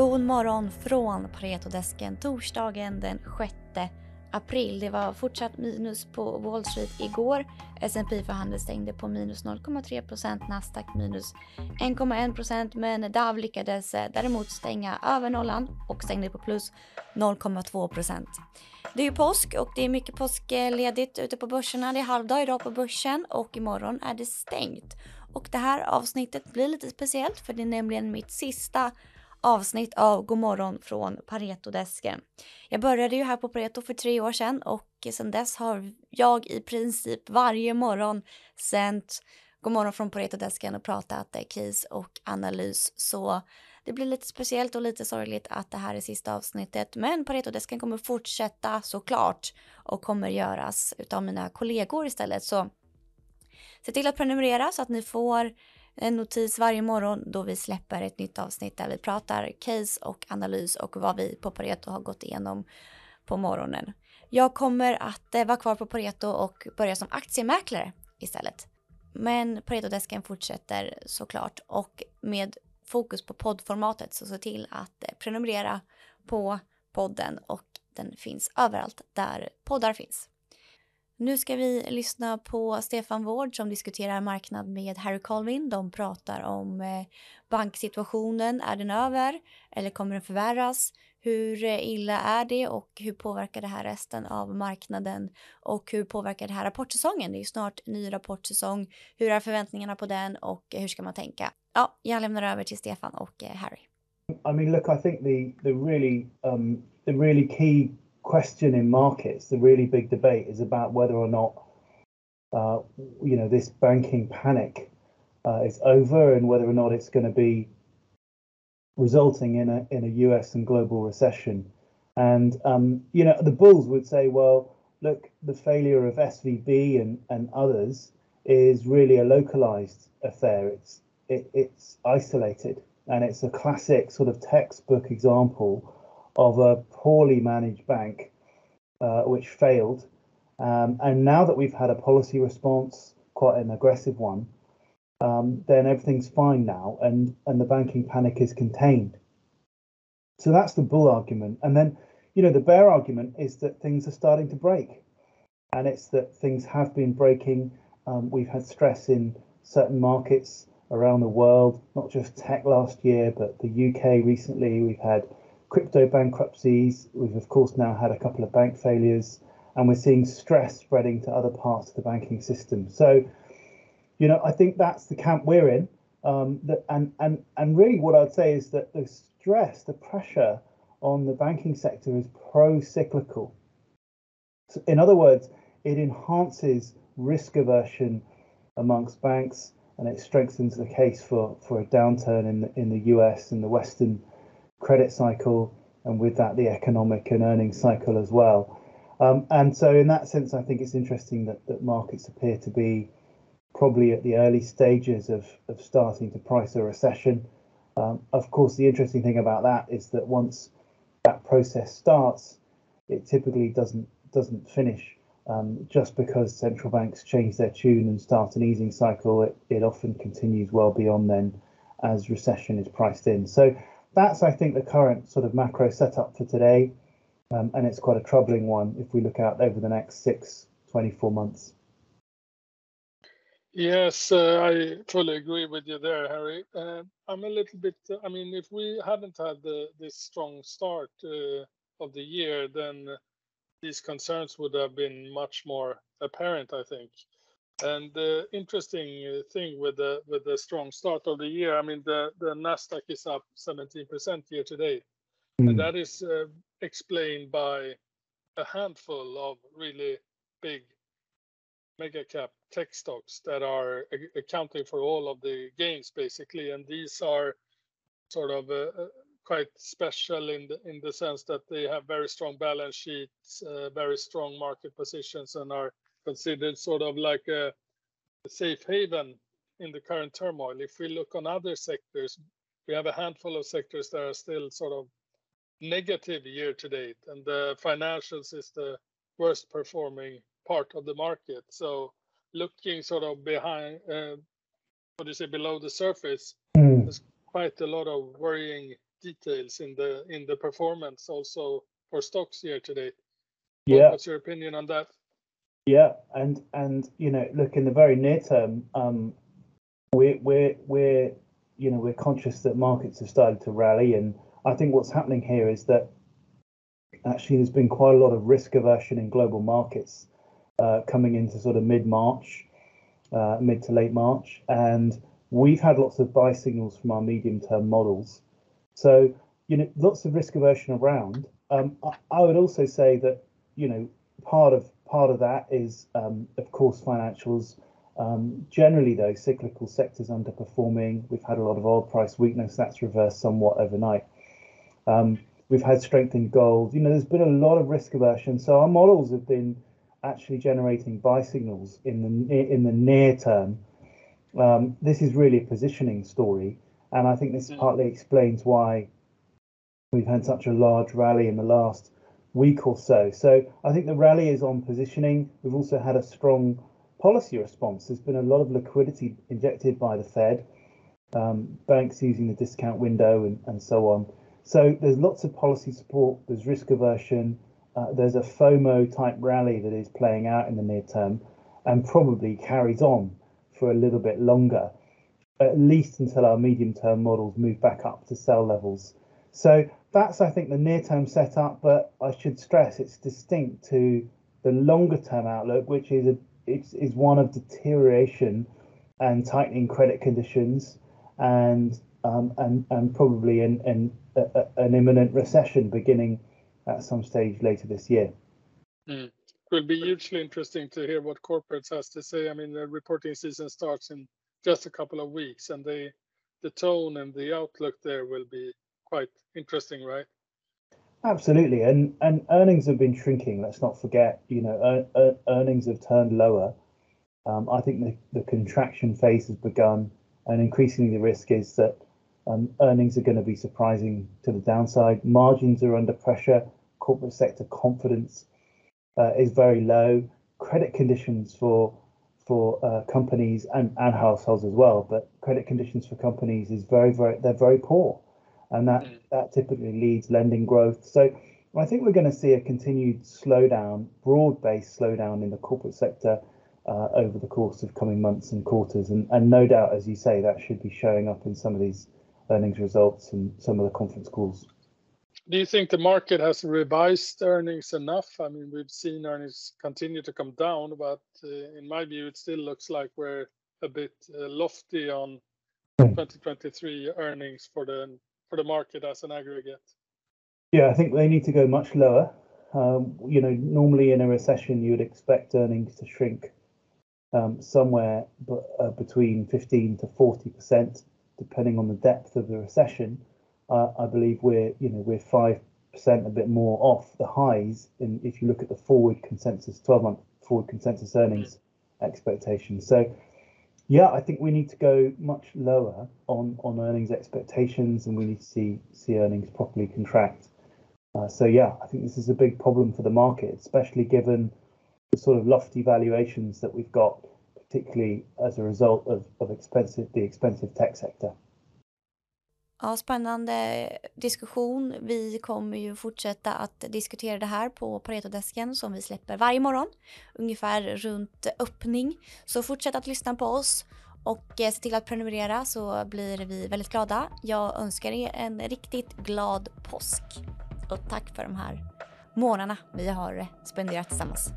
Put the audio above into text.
God morgon från Paretodesken torsdagen den 6 april. Det var fortsatt minus på Wall Street igår. S&P för handel stängde på minus 0,3% Nasdaq minus 1,1% men Dow lyckades eh, däremot stänga över nollan och stängde på plus 0,2% Det är ju påsk och det är mycket påskledigt ute på börserna. Det är halvdag idag på börsen och imorgon är det stängt. Och det här avsnittet blir lite speciellt för det är nämligen mitt sista avsnitt av Godmorgon från Paretodesken. Jag började ju här på Pareto för tre år sedan och sedan dess har jag i princip varje morgon sänt Godmorgon från Paretodesken och pratat eh, case och analys. Så det blir lite speciellt och lite sorgligt att det här är sista avsnittet. Men Paretodesken kommer fortsätta såklart och kommer göras utav mina kollegor istället. Så se till att prenumerera så att ni får en notis varje morgon då vi släpper ett nytt avsnitt där vi pratar case och analys och vad vi på Pareto har gått igenom på morgonen. Jag kommer att eh, vara kvar på Pareto och börja som aktiemäklare istället. Men Paretodesken fortsätter såklart och med fokus på poddformatet så se till att eh, prenumerera på podden och den finns överallt där poddar finns. Nu ska vi lyssna på Stefan Wård som diskuterar marknad med Harry Colvin. De pratar om eh, banksituationen. Är den över eller kommer den förvärras? Hur eh, illa är det och hur påverkar det här resten av marknaden? Och hur påverkar det här rapportsäsongen? Det är ju snart ny rapportsäsong. Hur är förväntningarna på den och hur ska man tänka? Ja, jag lämnar över till Stefan och eh, Harry. I mean, look, I think the the really um, the really key question in markets, the really big debate is about whether or not, uh, you know, this banking panic uh, is over and whether or not it's going to be resulting in a in a US and global recession. And um, you know, the bulls would say, well, look, the failure of SVB and and others is really a localized affair. It's it, it's isolated, and it's a classic sort of textbook example of a poorly managed bank uh, which failed. Um, and now that we've had a policy response, quite an aggressive one, um, then everything's fine now, and and the banking panic is contained. So that's the bull argument, and then you know the bear argument is that things are starting to break, and it's that things have been breaking. Um, we've had stress in certain markets around the world, not just tech last year, but the UK recently. We've had crypto bankruptcies. We've, of course, now had a couple of bank failures, and we're seeing stress spreading to other parts of the banking system. So, you know, I think that's the camp we're in. Um, that, and, and, and really, what I'd say is that the stress, the pressure on the banking sector is pro cyclical. So in other words, it enhances risk aversion amongst banks and it strengthens the case for, for a downturn in the, in the US and the Western credit cycle, and with that, the economic and earnings cycle as well. Um, and so, in that sense, I think it's interesting that, that markets appear to be probably at the early stages of, of starting to price a recession. Um, of course, the interesting thing about that is that once that process starts, it typically doesn't doesn't finish. Um, just because central banks change their tune and start an easing cycle, it, it often continues well beyond then as recession is priced in. So that's, I think, the current sort of macro setup for today. Um, and it's quite a troubling one if we look out over the next six, 24 months. Yes, uh, I fully agree with you there, Harry. Uh, I'm a little bit, uh, I mean, if we hadn't had the, this strong start uh, of the year, then these concerns would have been much more apparent, I think. And the interesting uh, thing with the with the strong start of the year, I mean, the the Nasdaq is up 17% year to date, mm. and that is uh, explained by a handful of really big mega cap tech stocks that are accounting for all of the gains basically, and these are sort of uh, uh, quite special in the in the sense that they have very strong balance sheets, uh, very strong market positions, and are considered sort of like a, safe haven in the current turmoil. If we look on other sectors, we have a handful of sectors that are still sort of negative year to date, and the financials is the worst performing part of the market. So looking sort of behind, uh, what do you say, below the surface, mm. there's quite a lot of worrying details in the in the performance also for stocks year to date. Yeah. What's your opinion on that? Yeah, and and you know, look in the very near term, um, we're we're we're you know we're conscious that markets have started to rally, and I think what's happening here is that actually there's been quite a lot of risk aversion in global markets uh, coming into sort of mid March, uh, mid to late March, and we've had lots of buy signals from our medium term models. So you know, lots of risk aversion around. Um, I, I would also say that you know part of part of that is um, of course financials. Um, generally, though, cyclical sectors underperforming. We've had a lot of oil price weakness that's reversed somewhat overnight. Um, we've had strength in gold. You know, there's been a lot of risk aversion. So our models have been actually generating buy signals in the in the near term. Um, this is really a positioning story, and I think this partly explains why we've had such a large rally in the last week or so. So I think the rally is on positioning. We've also had a strong policy response. There's been a lot of liquidity injected by the Fed, um, banks using the discount window, and, and so on. So there's lots of policy support. There's risk aversion. Uh, there's a FOMO type rally that is playing out in the near term, and probably carries on for a little bit longer, at least until our medium term models move back up to sell levels. So that's, I think, the near term setup. But I should stress it's distinct to the longer term outlook, which is a it's, is one of deterioration and tightening credit conditions and um, and and probably an an, a, an imminent recession beginning at some stage later this year. Mm. It will be hugely interesting to hear what corporates has to say. I mean, the reporting season starts in just a couple of weeks, and they the tone and the outlook there will be quite interesting, right? Absolutely, and and earnings have been shrinking. Let's not forget, you know, er, earnings have turned lower. Um, I think the, the contraction phase has begun, and increasingly the risk is that um, earnings are going to be surprising to the downside. Margins are under pressure. Corporate sector confidence uh, is very low. Credit conditions for for uh, companies and, and households as well, but credit conditions for companies is very very they're very poor and that mm. that typically leads lending growth. So I think we're going to see a continued slowdown, broad-based slowdown in the corporate sector uh, over the course of coming months and quarters, and and no doubt, as you say, that should be showing up in some of these earnings results and some of the conference calls. Do you think the market has revised earnings enough? I mean, we've seen earnings continue to come down, but uh, in my view, it still looks like we're a bit uh, lofty on 2023 earnings for the for the market as an aggregate? Yeah, I think they need to go much lower. Um, you know, normally in a recession, you would expect earnings to shrink um, somewhere b- uh, between 15 to 40 percent, depending on the depth of the recession. Uh, I believe we're, you know, we're five percent, a bit more off the highs. And if you look at the forward consensus, 12-month forward consensus earnings expectations, so yeah, I think we need to go much lower on on earnings expectations, and we need to see see earnings properly contract. Uh, so yeah, I think this is a big problem for the market, especially given the sort of lofty valuations that we've got, particularly as a result of, of expensive the expensive tech sector. Ja, spännande diskussion. Vi kommer ju fortsätta att diskutera det här på Paretodesken som vi släpper varje morgon, ungefär runt öppning. Så fortsätt att lyssna på oss och eh, se till att prenumerera så blir vi väldigt glada. Jag önskar er en riktigt glad påsk och tack för de här månaderna vi har spenderat tillsammans.